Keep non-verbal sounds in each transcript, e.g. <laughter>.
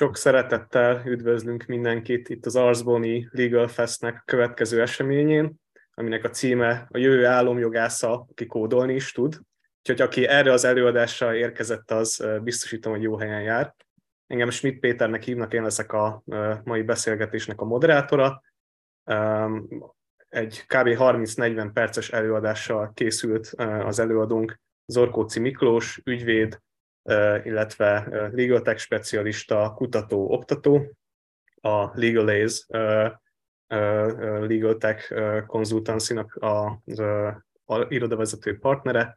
Sok szeretettel üdvözlünk mindenkit itt az Arsboni Legal Festnek következő eseményén, aminek a címe a jövő álomjogásza, aki kódolni is tud. Úgyhogy aki erre az előadásra érkezett, az biztosítom, hogy jó helyen jár. Engem Schmidt Péternek hívnak, én leszek a mai beszélgetésnek a moderátora. Egy kb. 30-40 perces előadással készült az előadónk Zorkóci Miklós, ügyvéd, illetve legal tech specialista, kutató, oktató, a Legalaze Legal Tech Consultancy-nak az a irodavezető partnere,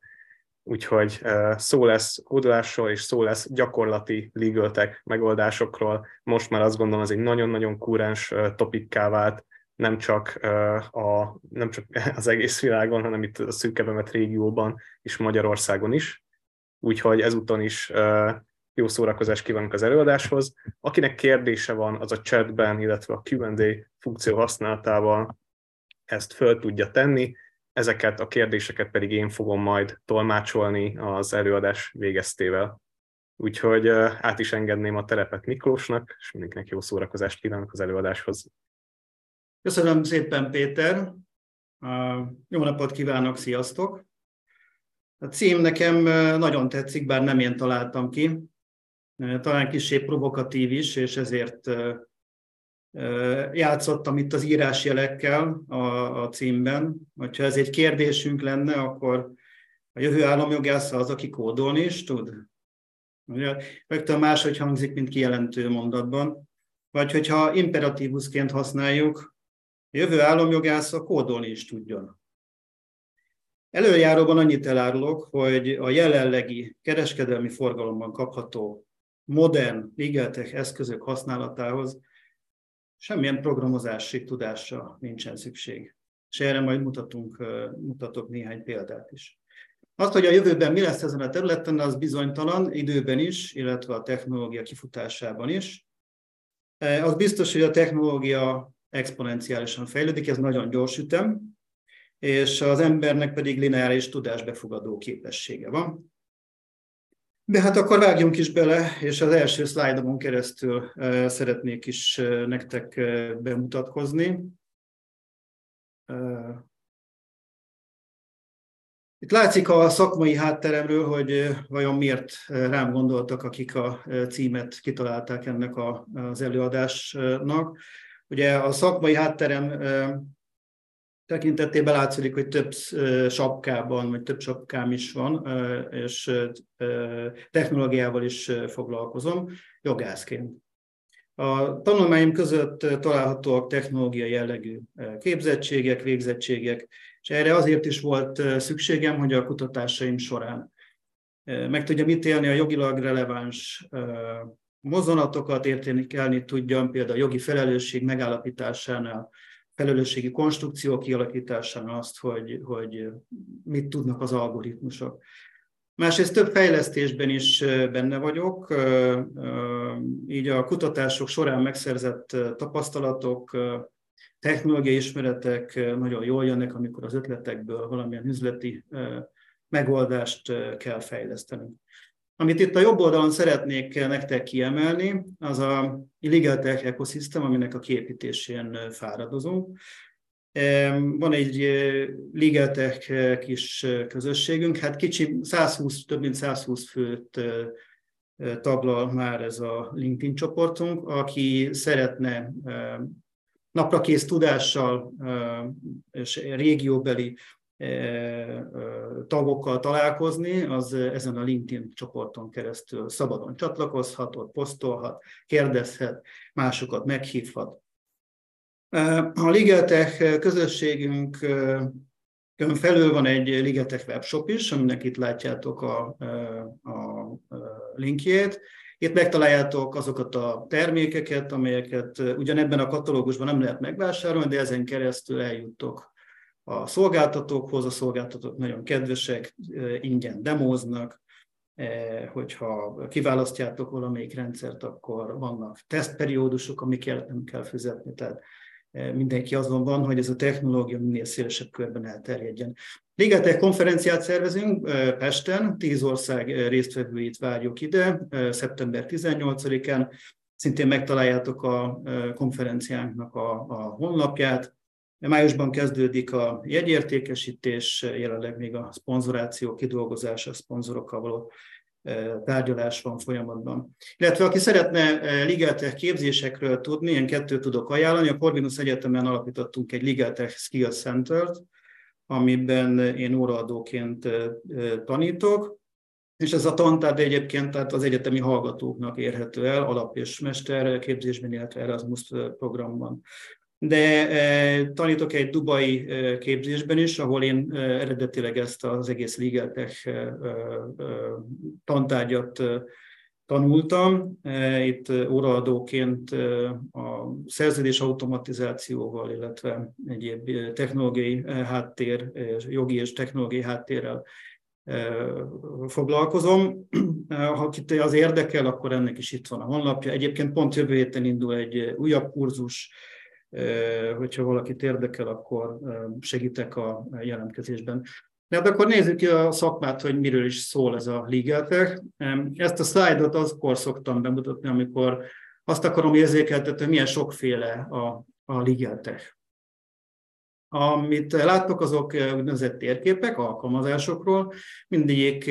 úgyhogy szó lesz kódolásról, és szó lesz gyakorlati legal tech megoldásokról. Most már azt gondolom, ez egy nagyon-nagyon kúrens topikká vált, nem csak, a, nem csak <laughs> az egész világon, hanem itt a szűkebemet régióban és Magyarországon is úgyhogy ezúton is jó szórakozást kívánunk az előadáshoz. Akinek kérdése van, az a chatben, illetve a Q&A funkció használatával ezt föl tudja tenni, ezeket a kérdéseket pedig én fogom majd tolmácsolni az előadás végeztével. Úgyhogy át is engedném a terepet Miklósnak, és mindenkinek jó szórakozást kívánok az előadáshoz. Köszönöm szépen, Péter! Jó napot kívánok, sziasztok! A cím nekem nagyon tetszik, bár nem én találtam ki. Talán kicsi provokatív is, és ezért játszottam itt az írásjelekkel a, a címben. Hogyha ez egy kérdésünk lenne, akkor a jövő államjogász az, aki kódolni is tud? Rögtön máshogy hangzik, mint kijelentő mondatban. Vagy hogyha imperatívusként használjuk, a jövő államjogász a kódolni is tudjon. Előjáróban annyit elárulok, hogy a jelenlegi kereskedelmi forgalomban kapható modern legaltech eszközök használatához semmilyen programozási tudásra nincsen szükség. És erre majd mutatunk, mutatok néhány példát is. Azt, hogy a jövőben mi lesz ezen a területen, az bizonytalan időben is, illetve a technológia kifutásában is. Az biztos, hogy a technológia exponenciálisan fejlődik, ez nagyon gyors ütem, és az embernek pedig lineáris tudásbefogadó képessége van. De hát akkor vágjunk is bele, és az első szlájdomon keresztül szeretnék is nektek bemutatkozni. Itt látszik a szakmai hátteremről, hogy vajon miért rám gondoltak, akik a címet kitalálták ennek az előadásnak. Ugye a szakmai hátterem tekintetében látszik, hogy több sapkában, vagy több sapkám is van, és technológiával is foglalkozom, jogászként. A tanulmányom között találhatóak technológiai jellegű képzettségek, végzettségek, és erre azért is volt szükségem, hogy a kutatásaim során meg tudjam ítélni a jogilag releváns mozzanatokat, értékelni tudjam, például a jogi felelősség megállapításánál, felelősségi konstrukció kialakításán azt, hogy, hogy mit tudnak az algoritmusok. Másrészt több fejlesztésben is benne vagyok, így a kutatások során megszerzett tapasztalatok, technológiai ismeretek nagyon jól jönnek, amikor az ötletekből valamilyen üzleti megoldást kell fejlesztenünk. Amit itt a jobb oldalon szeretnék nektek kiemelni, az a Legal Tech Ecosystem, aminek a képítésén fáradozunk. Van egy Legal Tech kis közösségünk, hát kicsi, 120, több mint 120 főt taglal már ez a LinkedIn csoportunk, aki szeretne naprakész tudással és régióbeli tagokkal találkozni, az ezen a LinkedIn csoporton keresztül szabadon csatlakozhat, ott posztolhat, kérdezhet, másokat meghívhat. A Ligetech közösségünk felül van egy Ligetech webshop is, aminek itt látjátok a, a linkjét. Itt megtaláljátok azokat a termékeket, amelyeket ugyanebben a katalógusban nem lehet megvásárolni, de ezen keresztül eljuttok a szolgáltatókhoz, a szolgáltatók nagyon kedvesek, ingyen demóznak, hogyha kiválasztjátok valamelyik rendszert, akkor vannak tesztperiódusok, amikért nem kell fizetni, tehát mindenki azon van, hogy ez a technológia minél szélesebb körben elterjedjen. Ligetech konferenciát szervezünk Pesten, tíz ország résztvevőit várjuk ide, szeptember 18-án, szintén megtaláljátok a konferenciánknak a, a honlapját. Májusban kezdődik a jegyértékesítés, jelenleg még a szponzoráció kidolgozása, a szponzorokkal való tárgyalás van folyamatban. Illetve aki szeretne Ligeltech képzésekről tudni, én kettőt tudok ajánlani. A Corvinus Egyetemen alapítottunk egy Ligeltech Skills Center-t, amiben én óraadóként tanítok, és ez a tantárgy egyébként tehát az egyetemi hallgatóknak érhető el, alap- és mester képzésben, illetve Erasmus programban. De tanítok egy dubai képzésben is, ahol én eredetileg ezt az egész Legaltech tantárgyat tanultam. Itt óraadóként a szerződés automatizációval, illetve egyéb technológiai háttér, jogi és technológiai háttérrel foglalkozom. Ha kit az érdekel, akkor ennek is itt van a honlapja. Egyébként pont jövő héten indul egy újabb kurzus, hogyha valakit érdekel, akkor segítek a jelentkezésben. De hát akkor nézzük ki a szakmát, hogy miről is szól ez a Legaltech. Ezt a szlájdot azkor szoktam bemutatni, amikor azt akarom érzékeltetni, hogy milyen sokféle a, a Legaltech. Amit láttok, azok úgynevezett térképek alkalmazásokról. Mindegyik,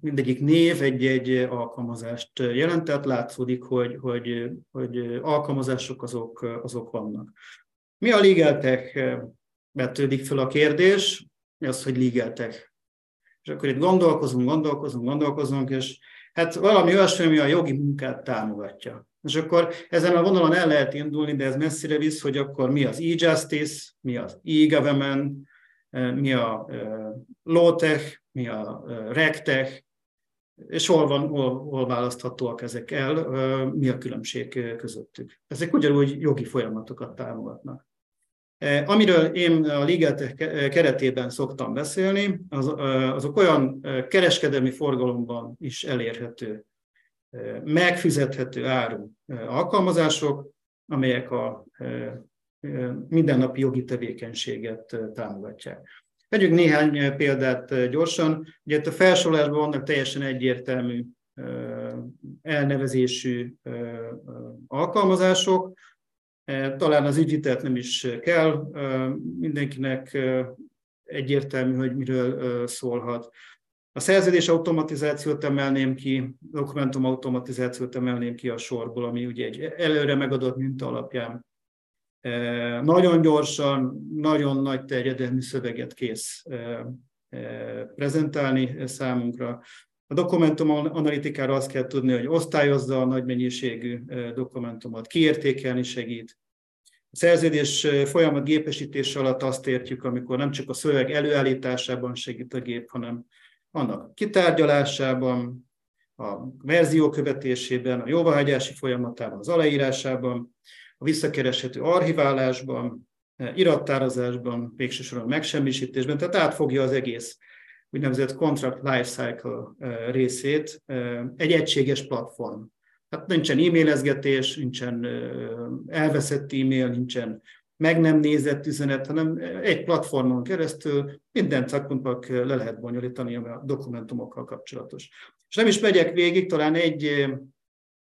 mindegyik név egy-egy alkalmazást jelent, tehát látszódik, hogy, hogy, hogy alkalmazások azok, azok vannak. Mi a Legaltech? Vetődik fel a kérdés, az, hogy Legaltech. És akkor itt gondolkozunk, gondolkozunk, gondolkozunk, és hát valami olyasmi, ami a jogi munkát támogatja. És akkor ezen a vonalon el lehet indulni, de ez messzire visz, hogy akkor mi az e-justice, mi az e-government, mi a low-tech, mi a regtech, és hol, van, hol, hol választhatóak ezek el, mi a különbség közöttük. Ezek ugyanúgy jogi folyamatokat támogatnak. Amiről én a Liget keretében szoktam beszélni, az, azok olyan kereskedelmi forgalomban is elérhető megfizethető áru alkalmazások, amelyek a mindennapi jogi tevékenységet támogatják. Vegyünk néhány példát gyorsan. Ugye itt a felsorolásban vannak teljesen egyértelmű elnevezésű alkalmazások, talán az ügyvitelt nem is kell, mindenkinek egyértelmű, hogy miről szólhat. A szerződés automatizációt emelném ki, dokumentum automatizációt emelném ki a sorból, ami ugye egy előre megadott minta alapján nagyon gyorsan, nagyon nagy terjedelmű szöveget kész prezentálni számunkra. A dokumentum analitikára azt kell tudni, hogy osztályozza a nagy mennyiségű dokumentumot, kiértékelni segít. A szerződés folyamat gépesítése alatt azt értjük, amikor nem csak a szöveg előállításában segít a gép, hanem annak kitárgyalásában, a verzió követésében, a jóváhagyási folyamatában, az aláírásában, a visszakereshető archiválásban, irattározásban, végsősorban megsemmisítésben, tehát átfogja az egész úgynevezett contract lifecycle részét egy egységes platform. Tehát nincsen e-mailezgetés, nincsen elveszett e-mail, nincsen meg nem nézett üzenet, hanem egy platformon keresztül minden szakpontban le lehet bonyolítani, a dokumentumokkal kapcsolatos. És nem is megyek végig, talán egy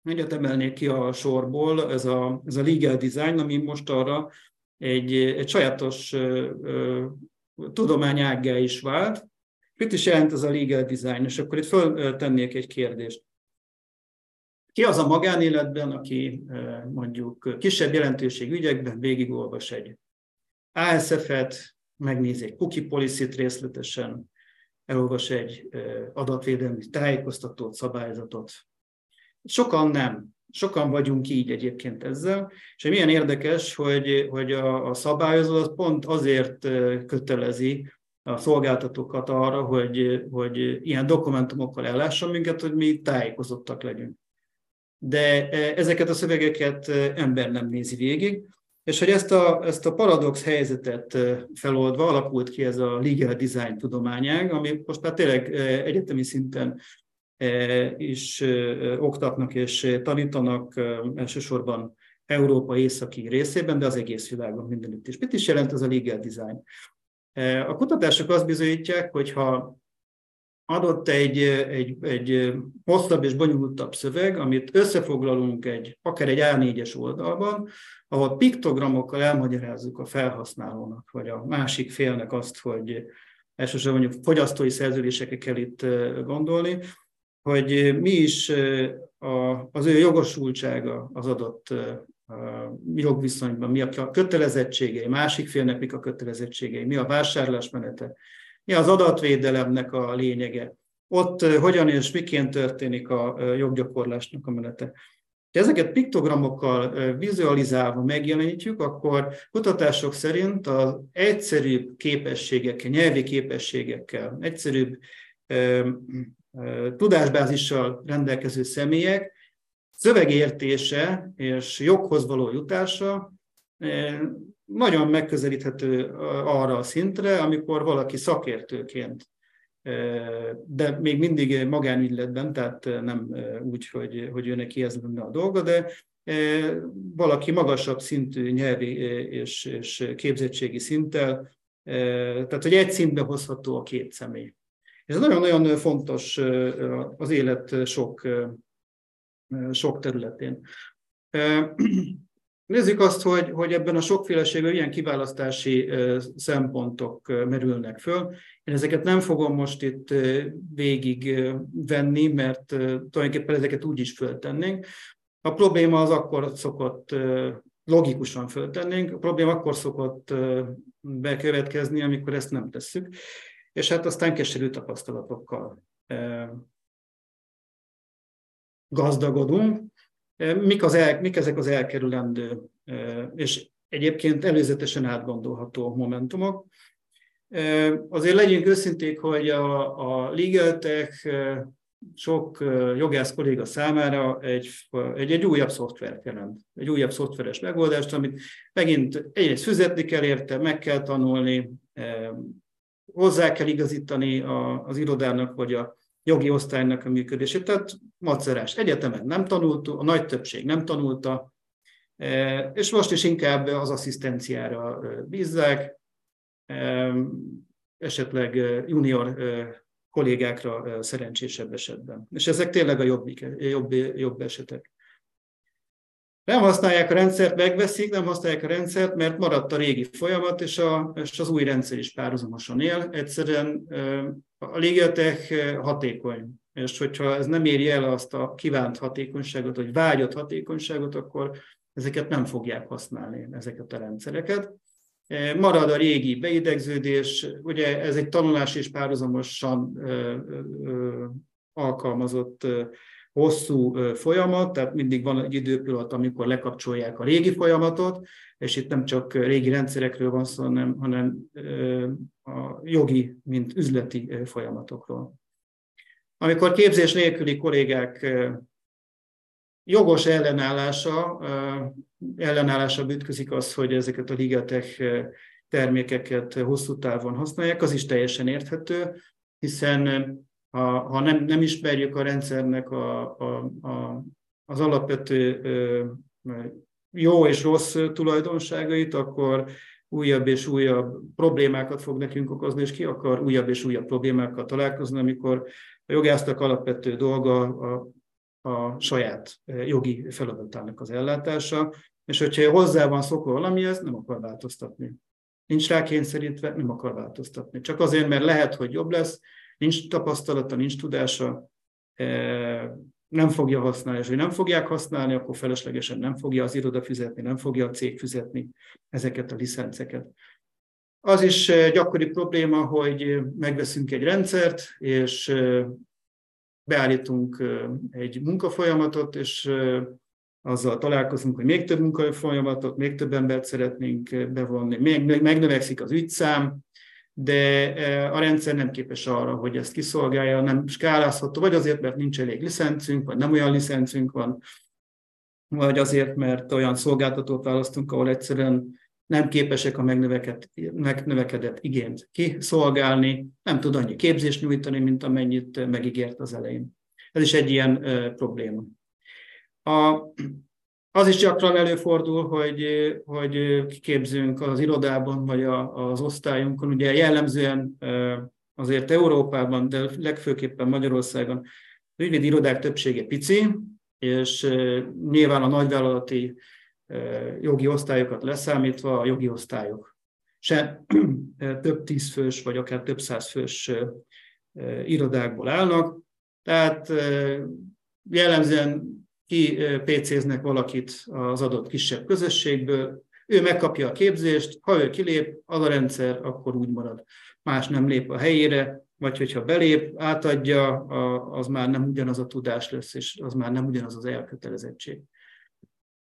egyet emelnék ki a sorból, ez a, ez a legal design, ami most arra egy, egy sajátos tudományággá is vált. Mit is jelent ez a legal design? És akkor itt föltennék egy kérdést. Ki az a magánéletben, aki mondjuk kisebb jelentőség ügyekben végigolvas egy ASF-et, megnézi egy cookie policy részletesen, elolvas egy adatvédelmi tájékoztatót, szabályzatot. Sokan nem. Sokan vagyunk így egyébként ezzel, és milyen érdekes, hogy, hogy a, a szabályozó az pont azért kötelezi a szolgáltatókat arra, hogy, hogy ilyen dokumentumokkal ellásson minket, hogy mi tájékozottak legyünk de e, ezeket a szövegeket e, ember nem nézi végig, és hogy ezt a, ezt a paradox helyzetet e, feloldva alakult ki ez a legal design tudományág, ami most már tényleg egyetemi szinten is oktatnak és tanítanak elsősorban Európa északi részében, de az egész világon mindenütt is. Mit is jelent ez a legal design? A kutatások azt bizonyítják, hogy ha adott egy, egy, egy hosszabb és bonyolultabb szöveg, amit összefoglalunk egy, akár egy A4-es oldalban, ahol piktogramokkal elmagyarázzuk a felhasználónak, vagy a másik félnek azt, hogy elsősorban mondjuk fogyasztói szerződésekre kell itt gondolni, hogy mi is az ő jogosultsága az adott jogviszonyban, mi a kötelezettségei, másik félnek mik a kötelezettségei, mi a vásárlásmenete, mi az adatvédelemnek a lényege, ott hogyan és miként történik a joggyakorlásnak a menete. Ha ezeket piktogramokkal vizualizálva megjelenítjük, akkor kutatások szerint az egyszerűbb képességekkel, nyelvi képességekkel, egyszerűbb tudásbázissal rendelkező személyek szövegértése és joghoz való jutása nagyon megközelíthető arra a szintre, amikor valaki szakértőként, de még mindig magánügyletben, tehát nem úgy, hogy, hogy ő neki ez lenne a dolga, de valaki magasabb szintű nyelvi és, és képzettségi szinttel, tehát hogy egy szintbe hozható a két személy. Ez nagyon-nagyon fontos az élet sok, sok területén. <clears throat> Nézzük azt, hogy, hogy ebben a sokféleségben ilyen kiválasztási szempontok merülnek föl. Én ezeket nem fogom most itt végig venni, mert tulajdonképpen ezeket úgy is föltennénk. A probléma az akkor szokott logikusan föltennénk, a probléma akkor szokott bekövetkezni, amikor ezt nem tesszük és hát aztán keserű tapasztalatokkal gazdagodunk. Mik, az el, mik ezek az elkerülendő és egyébként előzetesen átgondolható momentumok. Azért legyünk őszinték, hogy a, a Legaltech sok jogász kolléga számára egy, egy, egy újabb szoftvert jelent, egy újabb szoftveres megoldást, amit megint egyrészt fizetni kell érte, meg kell tanulni, hozzá kell igazítani az irodának vagy a jogi osztálynak a működését. Tehát macerás. Egyetemen nem tanult, a nagy többség nem tanulta, e, és most is inkább az asszisztenciára e, bízzák, e, esetleg junior kollégákra szerencsésebb esetben. És ezek tényleg a jobb, jobb, jobb esetek. Nem használják a rendszert, megveszik, nem használják a rendszert, mert maradt a régi folyamat, és, a, és az új rendszer is párhuzamosan él. Egyszerűen a Ligetech hatékony, és hogyha ez nem éri el azt a kívánt hatékonyságot, vagy vágyott hatékonyságot, akkor ezeket nem fogják használni, ezeket a rendszereket. Marad a régi beidegződés, ugye ez egy tanulás és párhuzamosan alkalmazott hosszú folyamat, tehát mindig van egy időpillanat, amikor lekapcsolják a régi folyamatot, és itt nem csak régi rendszerekről van szó, hanem, hanem a jogi, mint üzleti folyamatokról. Amikor képzés nélküli kollégák jogos ellenállása, ellenállása ütközik az, hogy ezeket a ligetek termékeket hosszú távon használják, az is teljesen érthető, hiszen ha, ha nem, nem ismerjük a rendszernek a, a, a, az alapvető jó és rossz tulajdonságait, akkor újabb és újabb problémákat fog nekünk okozni, és ki akar újabb és újabb problémákkal találkozni, amikor a jogásznak alapvető dolga a, a saját jogi feladatának az ellátása, és hogyha hozzá van szokva valamihez, nem akar változtatni. Nincs rá kényszerítve, nem akar változtatni. Csak azért, mert lehet, hogy jobb lesz, nincs tapasztalata, nincs tudása, e, nem fogja használni, és hogy nem fogják használni, akkor feleslegesen nem fogja az iroda fizetni, nem fogja a cég fizetni ezeket a licenceket. Az is e, gyakori probléma, hogy megveszünk egy rendszert, és e, beállítunk egy munkafolyamatot, és azzal találkozunk, hogy még több munkafolyamatot, még több embert szeretnénk bevonni, még megnövekszik az ügyszám, de e, a rendszer nem képes arra, hogy ezt kiszolgálja, nem skálázható, vagy azért, mert nincs elég licencünk, vagy nem olyan licencünk van, vagy azért, mert olyan szolgáltatót választunk, ahol egyszerűen nem képesek a megnövekedett igényt kiszolgálni, nem tud annyi képzést nyújtani, mint amennyit megígért az elején. Ez is egy ilyen ö, probléma. A az is gyakran előfordul, hogy, hogy kiképzünk az irodában vagy az osztályunkon. Ugye jellemzően azért Európában, de legfőképpen Magyarországon az ügyvédi irodák többsége pici, és nyilván a nagyvállalati jogi osztályokat leszámítva a jogi osztályok se több tízfős, vagy akár több százfős irodákból állnak. Tehát jellemzően ki PC-znek valakit az adott kisebb közösségből, ő megkapja a képzést, ha ő kilép, az a rendszer, akkor úgy marad. Más nem lép a helyére, vagy hogyha belép, átadja, az már nem ugyanaz a tudás lesz, és az már nem ugyanaz az elkötelezettség.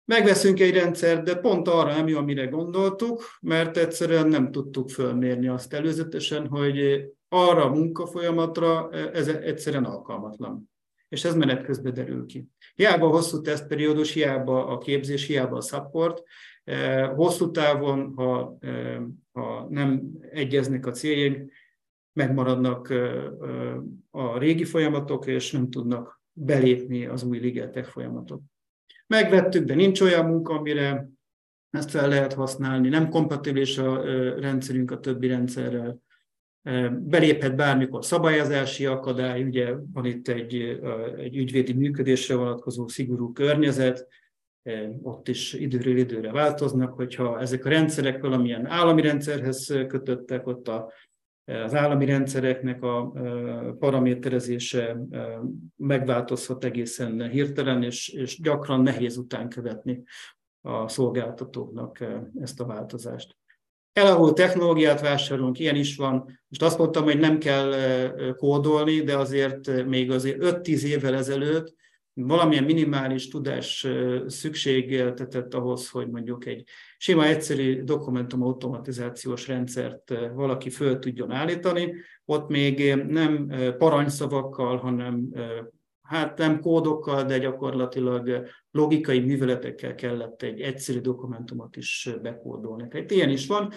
Megveszünk egy rendszert, de pont arra nem jó, amire gondoltuk, mert egyszerűen nem tudtuk fölmérni azt előzetesen, hogy arra a munkafolyamatra ez egyszerűen alkalmatlan. És ez menet közben derül ki. Hiába a hosszú tesztperiódus, hiába a képzés, hiába a support, eh, hosszú távon, ha, eh, ha nem egyeznek a céljaink, megmaradnak eh, a régi folyamatok, és nem tudnak belépni az új ligeltek folyamatok. Megvettük, de nincs olyan munka, amire ezt fel lehet használni, nem kompatibilis a rendszerünk a többi rendszerrel, beléphet bármikor szabályozási akadály, ugye van itt egy, egy ügyvédi működésre vonatkozó szigorú környezet, ott is időről időre változnak, hogyha ezek a rendszerek valamilyen állami rendszerhez kötöttek, ott a, az állami rendszereknek a paraméterezése megváltozhat egészen hirtelen, és, és gyakran nehéz után követni a szolgáltatóknak ezt a változást. Elavult technológiát vásárolunk, ilyen is van. Most azt mondtam, hogy nem kell kódolni, de azért még azért 5-10 évvel ezelőtt valamilyen minimális tudás szükségeltetett ahhoz, hogy mondjuk egy sima egyszerű dokumentum automatizációs rendszert valaki föl tudjon állítani. Ott még nem parancsszavakkal, hanem hát nem kódokkal, de gyakorlatilag logikai műveletekkel kellett egy egyszerű dokumentumot is bekódolni. Tehát ilyen is van.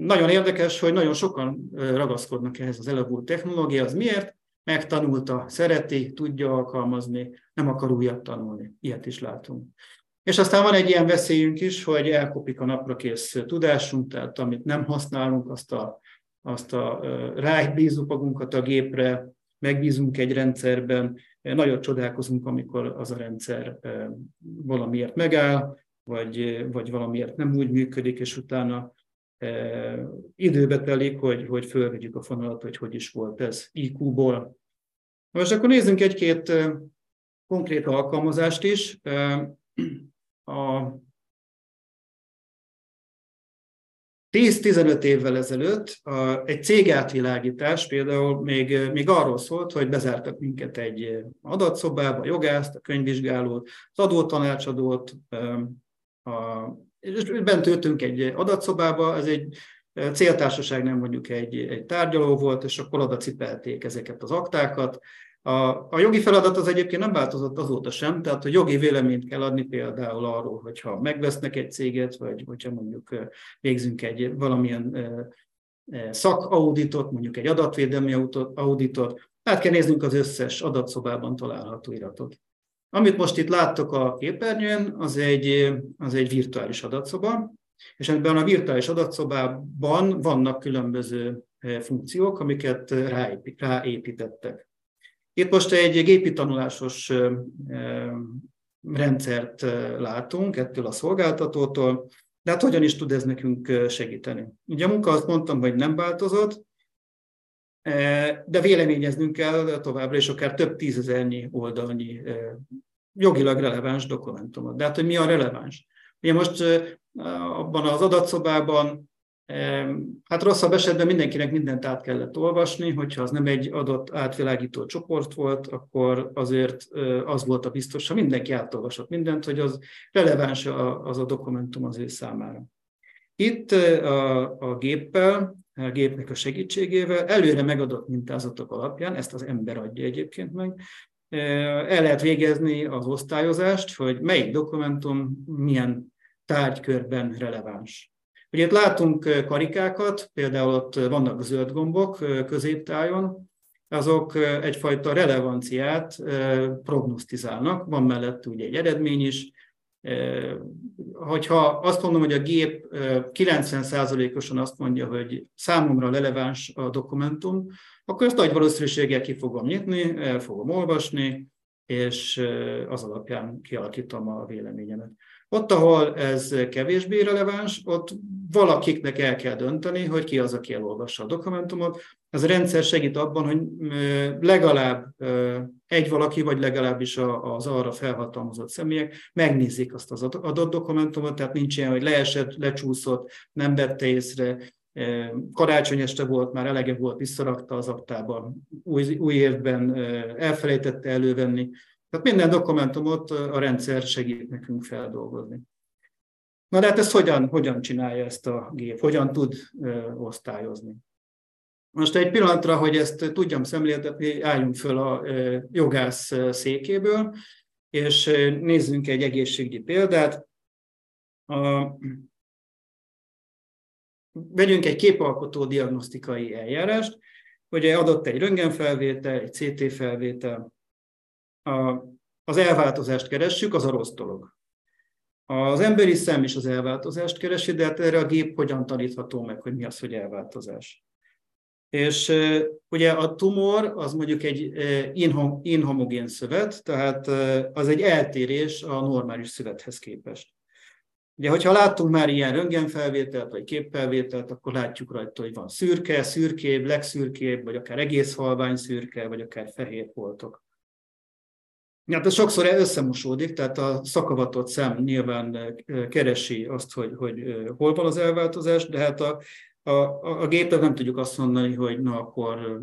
Nagyon érdekes, hogy nagyon sokan ragaszkodnak ehhez az elavult technológiához. Miért? Megtanulta, szereti, tudja alkalmazni, nem akar újat tanulni. Ilyet is látunk. És aztán van egy ilyen veszélyünk is, hogy elkopik a napra kész tudásunk, tehát amit nem használunk, azt a, azt a rábízunk magunkat a gépre, megbízunk egy rendszerben, nagyon csodálkozunk, amikor az a rendszer valamiért megáll, vagy, vagy valamiért nem úgy működik, és utána időbe telik, hogy, hogy fölvegyük a fonalat, hogy hogy is volt ez IQ-ból. Most akkor nézzünk egy-két konkrét alkalmazást is. A 10-15 évvel ezelőtt egy cégátvilágítás például még, még arról szólt, hogy bezártak minket egy adatszobába, a jogászt, a könyvvizsgálót, az adótanácsadót, a, és bent ültünk egy adatszobába, ez egy céltársaság, nem mondjuk egy, egy tárgyaló volt, és akkor oda cipelték ezeket az aktákat, a, a jogi feladat az egyébként nem változott azóta sem, tehát a jogi véleményt kell adni például arról, hogyha megvesznek egy céget, vagy hogyha mondjuk végzünk egy valamilyen szakauditot, mondjuk egy adatvédelmi auditot, át kell néznünk az összes adatszobában található iratot. Amit most itt láttok a képernyőn, az egy, az egy virtuális adatszoba, és ebben a virtuális adatszobában vannak különböző funkciók, amiket ráépítettek. Itt most egy gépi tanulásos rendszert látunk ettől a szolgáltatótól, de hát hogyan is tud ez nekünk segíteni? Ugye a munka azt mondtam, hogy nem változott, de véleményeznünk kell továbbra is akár több tízezernyi oldalnyi jogilag releváns dokumentumot. De hát, hogy mi a releváns? Ugye most abban az adatszobában Hát rosszabb esetben mindenkinek mindent át kellett olvasni, hogyha az nem egy adott átvilágító csoport volt, akkor azért az volt a biztos, ha mindenki átolvasott mindent, hogy az releváns az a dokumentum az ő számára. Itt a, a géppel, gépnek a segítségével. Előre megadott mintázatok alapján, ezt az ember adja egyébként meg, el lehet végezni az osztályozást, hogy melyik dokumentum milyen tárgykörben releváns. Ugye itt látunk karikákat, például ott vannak zöld gombok középtájon, azok egyfajta relevanciát prognosztizálnak, van mellett ugye egy eredmény is, Hogyha azt mondom, hogy a gép 90%-osan azt mondja, hogy számomra releváns a dokumentum, akkor ezt nagy valószínűséggel ki fogom nyitni, el fogom olvasni, és az alapján kialakítom a véleményemet. Ott, ahol ez kevésbé releváns, ott valakiknek el kell dönteni, hogy ki az, aki elolvassa a dokumentumot. Ez a rendszer segít abban, hogy legalább egy valaki, vagy legalábbis az arra felhatalmazott személyek megnézik azt az adott dokumentumot, tehát nincs ilyen, hogy leesett, lecsúszott, nem vette észre, Karácsony este volt, már elege volt, visszarakta az aktába, új, új évben elfelejtette elővenni. Tehát minden dokumentumot a rendszer segít nekünk feldolgozni. Na de hát ezt hogyan, hogyan csinálja ezt a gép, hogyan tud osztályozni? Most egy pillanatra, hogy ezt tudjam szemléltetni, álljunk föl a jogász székéből, és nézzünk egy egészségügyi példát. A, vegyünk egy képalkotó diagnosztikai eljárást, hogy adott egy röntgenfelvétel, egy CT felvétel, a, az elváltozást keressük, az a rossz dolog. Az emberi szem is az elváltozást keresi, de hát erre a gép hogyan tanítható meg, hogy mi az, hogy elváltozás. És ugye a tumor az mondjuk egy inhomogén szövet, tehát az egy eltérés a normális szövethez képest. Ugye, hogyha láttunk már ilyen röntgenfelvételt, vagy képfelvételt, akkor látjuk rajta, hogy van szürke, szürkébb, legszürkébb, vagy akár egész halvány szürke, vagy akár fehér foltok. Hát ez sokszor összemosódik, tehát a szakavatott szem nyilván keresi azt, hogy, hogy hol van az elváltozás, de hát a, a, a gépet nem tudjuk azt mondani, hogy na akkor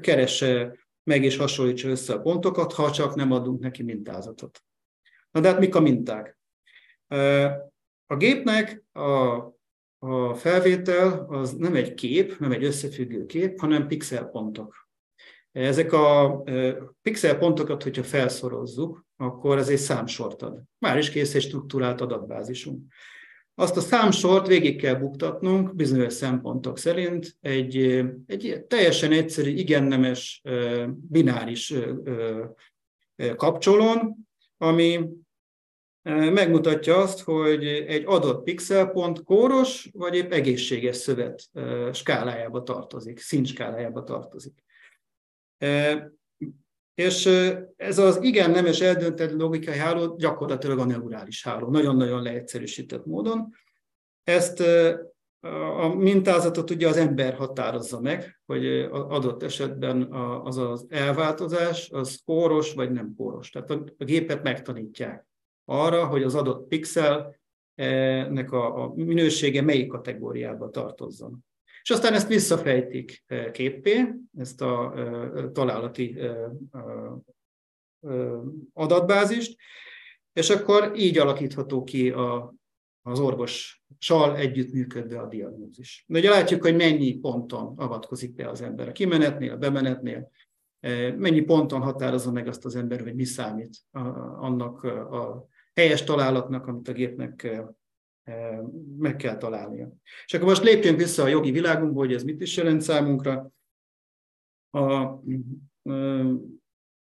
keresse meg és hasonlítsa össze a pontokat, ha csak nem adunk neki mintázatot. Na de hát mik a minták? A gépnek a, a felvétel az nem egy kép, nem egy összefüggő kép, hanem pixelpontok. Ezek a pixelpontokat, hogyha felszorozzuk, akkor ez egy számsort ad. Már is kész egy struktúrált adatbázisunk. Azt a számsort végig kell buktatnunk bizonyos szempontok szerint egy, egy teljesen egyszerű, igennemes, bináris kapcsolón, ami megmutatja azt, hogy egy adott pixelpont kóros, vagy épp egészséges szövet skálájába tartozik, szintskálájába tartozik. És ez az igen nemes eldöntett logikai háló gyakorlatilag a neurális háló, nagyon-nagyon leegyszerűsített módon. Ezt a mintázatot ugye az ember határozza meg, hogy adott esetben az az elváltozás, az kóros vagy nem kóros. Tehát a gépet megtanítják arra, hogy az adott pixelnek a minősége melyik kategóriába tartozzon. És aztán ezt visszafejtik képpé, ezt a találati adatbázist, és akkor így alakítható ki a, az orvossal együttműködve a diagnózis. De ugye látjuk, hogy mennyi ponton avatkozik be az ember a kimenetnél, a bemenetnél, mennyi ponton határozza meg azt az ember, hogy mi számít annak a helyes találatnak, amit a gépnek meg kell találnia. És akkor most lépjünk vissza a jogi világunkba, hogy ez mit is jelent számunkra. A,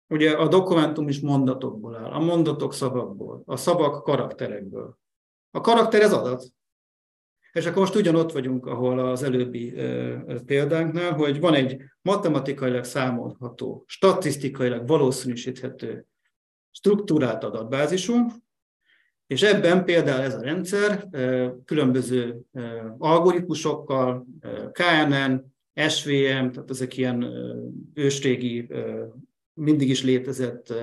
ugye a dokumentum is mondatokból áll, a mondatok szavakból, a szavak karakterekből. A karakter ez adat. És akkor most ugyanott vagyunk, ahol az előbbi példánknál, hogy van egy matematikailag számolható, statisztikailag valószínűsíthető struktúrált adatbázisunk, és ebben például ez a rendszer különböző algoritmusokkal, KNN, SVM, tehát ezek ilyen ősrégi, mindig is létezett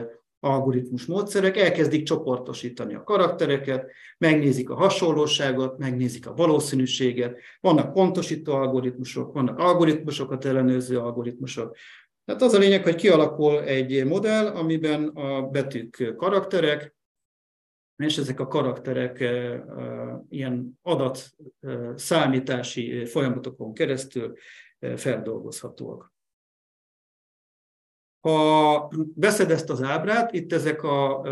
algoritmus módszerek, elkezdik csoportosítani a karaktereket, megnézik a hasonlóságot, megnézik a valószínűséget, vannak pontosító algoritmusok, vannak algoritmusokat ellenőrző algoritmusok. Tehát az a lényeg, hogy kialakul egy modell, amiben a betűk karakterek, és ezek a karakterek ilyen adat számítási folyamatokon keresztül feldolgozhatóak. Ha veszed ezt az ábrát, itt ezek a,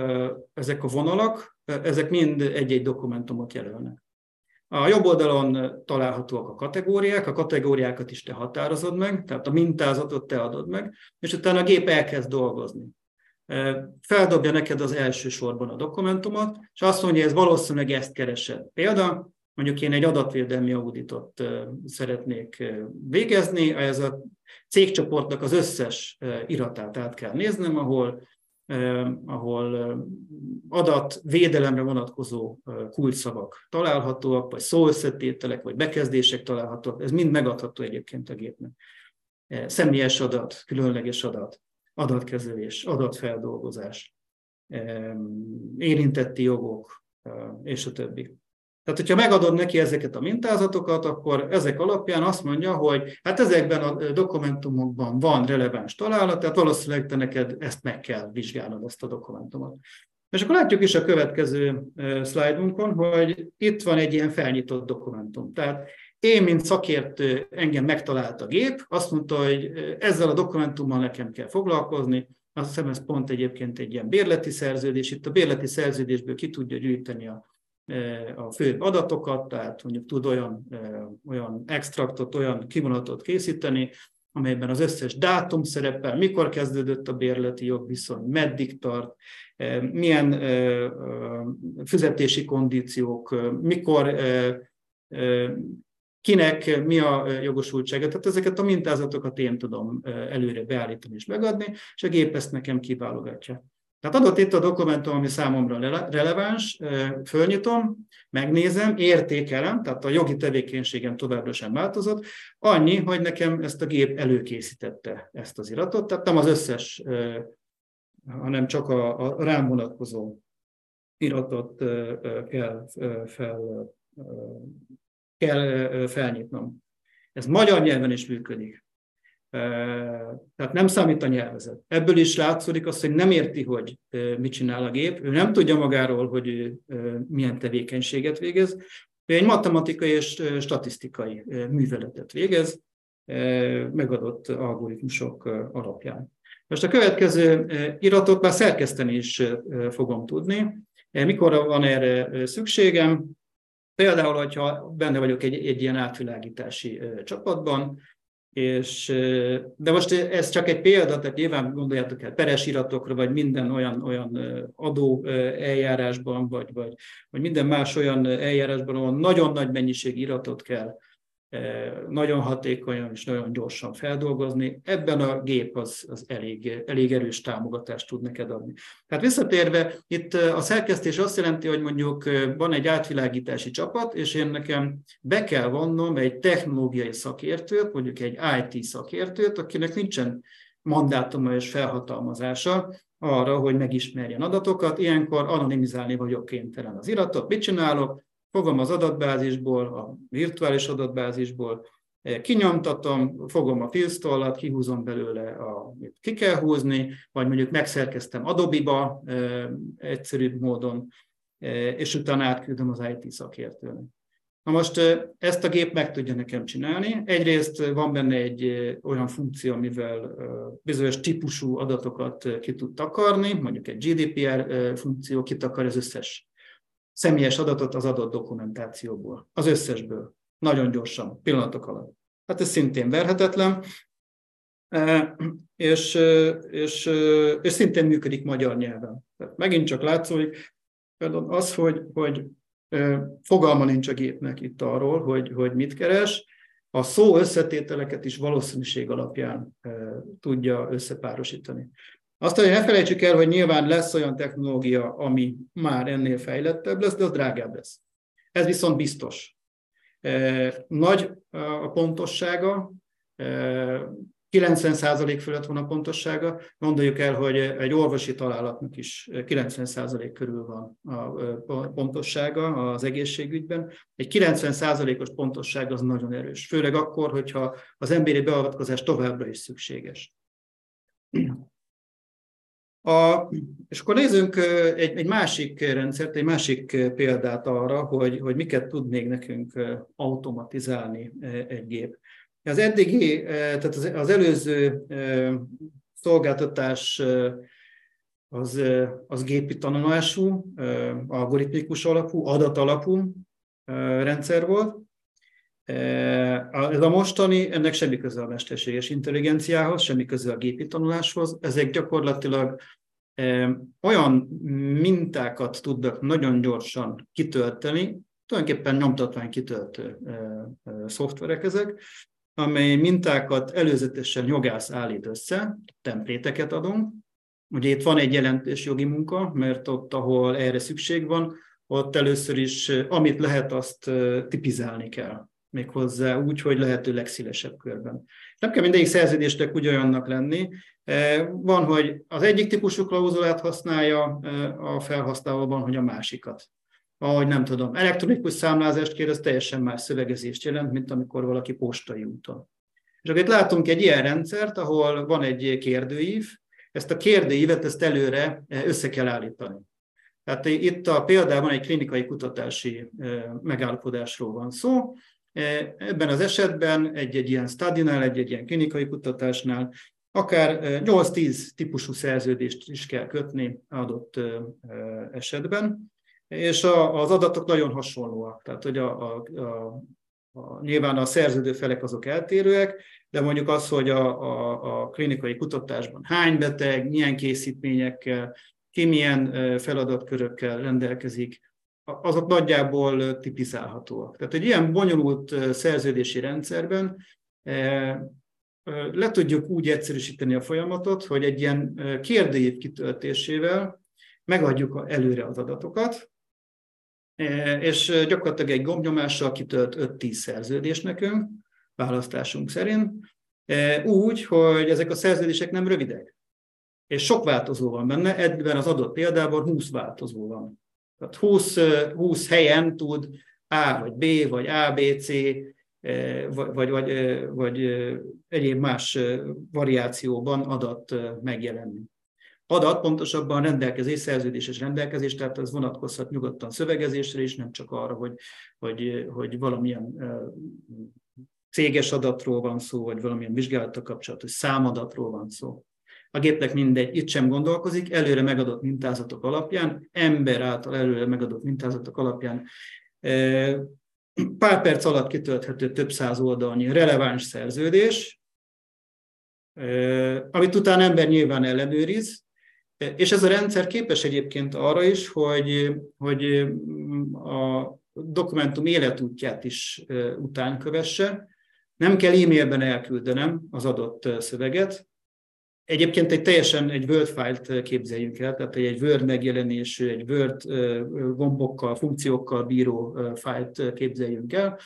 ezek a vonalak, ezek mind egy-egy dokumentumot jelölnek. A jobb oldalon találhatóak a kategóriák, a kategóriákat is te határozod meg, tehát a mintázatot te adod meg, és utána a gép elkezd dolgozni. Feldobja neked az első sorban a dokumentumot, és azt mondja, ez valószínűleg ezt keresed. Példa, mondjuk én egy adatvédelmi auditot szeretnék végezni, ez a cégcsoportnak az összes iratát át kell néznem, ahol ahol adatvédelemre vonatkozó kulcsszavak találhatóak, vagy szóösszetételek, vagy bekezdések találhatóak, ez mind megadható egyébként a gépnek. Személyes adat, különleges adat, adatkezelés, adatfeldolgozás, érintetti jogok, és a többi. Tehát, hogyha megadod neki ezeket a mintázatokat, akkor ezek alapján azt mondja, hogy hát ezekben a dokumentumokban van releváns találat, tehát valószínűleg te neked ezt meg kell vizsgálnod, ezt a dokumentumot. És akkor látjuk is a következő szlájdunkon, hogy itt van egy ilyen felnyitott dokumentum. Tehát én, mint szakértő, engem megtalált a gép, azt mondta, hogy ezzel a dokumentummal nekem kell foglalkozni, azt hiszem ez pont egyébként egy ilyen bérleti szerződés, itt a bérleti szerződésből ki tudja gyűjteni a a fő adatokat, tehát mondjuk tud olyan, olyan extraktot, olyan kivonatot készíteni, amelyben az összes dátum szerepel, mikor kezdődött a bérleti jogviszony, meddig tart, milyen fizetési kondíciók, mikor, kinek mi a jogosultsága. Tehát ezeket a mintázatokat én tudom előre beállítani és megadni, és a gép ezt nekem kiválogatja. Tehát adott itt a dokumentum, ami számomra releváns, fölnyitom, megnézem, értékelem, tehát a jogi tevékenységem továbbra sem változott, annyi, hogy nekem ezt a gép előkészítette ezt az iratot, tehát nem az összes, hanem csak a, a rám vonatkozó iratot kell, fel, kell felnyitnom. Ez magyar nyelven is működik. Tehát nem számít a nyelvezet. Ebből is látszódik azt, hogy nem érti, hogy mit csinál a gép, ő nem tudja magáról, hogy milyen tevékenységet végez, ő egy matematikai és statisztikai műveletet végez, megadott algoritmusok alapján. Most a következő iratot már szerkeszteni is fogom tudni. Mikor van erre szükségem? Például, hogyha benne vagyok egy, egy ilyen átvilágítási csapatban, és, de most ez csak egy példa, tehát nyilván gondoljátok el peres iratokra, vagy minden olyan, olyan adó eljárásban, vagy, vagy, vagy minden más olyan eljárásban, ahol nagyon nagy mennyiség iratot kell nagyon hatékonyan és nagyon gyorsan feldolgozni. Ebben a gép az, az elég, elég erős támogatást tud neked adni. Tehát visszatérve, itt a szerkesztés azt jelenti, hogy mondjuk van egy átvilágítási csapat, és én nekem be kell vonnom egy technológiai szakértőt, mondjuk egy IT szakértőt, akinek nincsen mandátuma és felhatalmazása arra, hogy megismerjen adatokat. Ilyenkor anonimizálni vagyok kénytelen az iratot. Mit csinálok? Fogom az adatbázisból, a virtuális adatbázisból, kinyomtatom, fogom a filztollat, kihúzom belőle, a, ki kell húzni, vagy mondjuk megszerkeztem Adobe-ba egyszerűbb módon, és utána átküldöm az IT szakértőnek. Na most ezt a gép meg tudja nekem csinálni. Egyrészt van benne egy olyan funkció, amivel bizonyos típusú adatokat ki tud takarni, mondjuk egy GDPR funkció kitakar az összes személyes adatot az adott dokumentációból, az összesből, nagyon gyorsan, pillanatok alatt. Hát ez szintén verhetetlen, e, és, és, és szintén működik magyar nyelven. Tehát megint csak látszódik például az, hogy, hogy e, fogalma nincs a gépnek itt arról, hogy, hogy mit keres, a szó összetételeket is valószínűség alapján e, tudja összepárosítani. Azt, hogy ne felejtsük el, hogy nyilván lesz olyan technológia, ami már ennél fejlettebb lesz, de az drágább lesz. Ez viszont biztos. E, nagy a pontossága, 90% e, fölött van a pontossága. Gondoljuk el, hogy egy orvosi találatnak is 90% körül van a pontossága az egészségügyben. Egy 90%-os pontosság az nagyon erős, főleg akkor, hogyha az emberi beavatkozás továbbra is szükséges. A, és akkor nézzünk egy, egy másik rendszert, egy másik példát arra, hogy, hogy miket tud még nekünk automatizálni egy gép. Az eddigi, tehát az, előző szolgáltatás az, az gépi tanulású, algoritmikus alapú, adatalapú rendszer volt. Ez a mostani, ennek semmi köze a mesterséges intelligenciához, semmi köze a gépi tanuláshoz. Ezek gyakorlatilag olyan mintákat tudnak nagyon gyorsan kitölteni, tulajdonképpen nyomtatvány kitöltő szoftverek ezek, amely mintákat előzetesen jogász állít össze, templéteket adunk. Ugye itt van egy jelentős jogi munka, mert ott, ahol erre szükség van, ott először is, amit lehet, azt tipizálni kell. Méghozzá úgy, hogy lehető legszélesebb körben. Nem kell mindegyik szerződésnek ugyanannak lenni. Van, hogy az egyik típusú klauzulát használja a felhasználóban, hogy a másikat ahogy nem tudom, elektronikus számlázást kér, az teljesen más szövegezést jelent, mint amikor valaki postai úton. És akkor itt látunk egy ilyen rendszert, ahol van egy kérdőív, ezt a kérdőívet ezt előre eh, össze kell állítani. Tehát itt a példában egy klinikai kutatási megállapodásról van szó. Eh, ebben az esetben egy-egy ilyen studinál, egy-egy ilyen klinikai kutatásnál akár 8-10 típusú szerződést is kell kötni adott esetben és a, az adatok nagyon hasonlóak. Tehát, hogy a, a, a, a, nyilván a szerződő felek azok eltérőek, de mondjuk az, hogy a, a, a klinikai kutatásban hány beteg, milyen készítményekkel, ki milyen feladatkörökkel rendelkezik, azok nagyjából tipizálhatóak. Tehát egy ilyen bonyolult szerződési rendszerben le tudjuk úgy egyszerűsíteni a folyamatot, hogy egy ilyen kérdőív kitöltésével megadjuk előre az adatokat, és gyakorlatilag egy gombnyomással kitölt 5-10 szerződés nekünk, választásunk szerint, úgy, hogy ezek a szerződések nem rövidek. És sok változó van benne, ebben az adott példában 20 változó van. Tehát 20, 20 helyen tud A vagy B vagy ABC vagy, vagy, vagy, vagy egyéb más variációban adat megjelenni adat, pontosabban rendelkezés, szerződéses rendelkezés, tehát ez vonatkozhat nyugodtan szövegezésre is, nem csak arra, hogy, hogy, hogy valamilyen céges adatról van szó, vagy valamilyen vizsgálattal kapcsolatos számadatról van szó. A gépnek mindegy, itt sem gondolkozik, előre megadott mintázatok alapján, ember által előre megadott mintázatok alapján pár perc alatt kitölthető több száz oldalnyi releváns szerződés, amit utána ember nyilván ellenőriz, és ez a rendszer képes egyébként arra is, hogy, hogy a dokumentum életútját is után kövesse. Nem kell e-mailben elküldenem az adott szöveget. Egyébként egy teljesen egy Word file-t képzeljünk el, tehát egy Word megjelenésű, egy Word gombokkal, funkciókkal bíró fájlt képzeljünk el.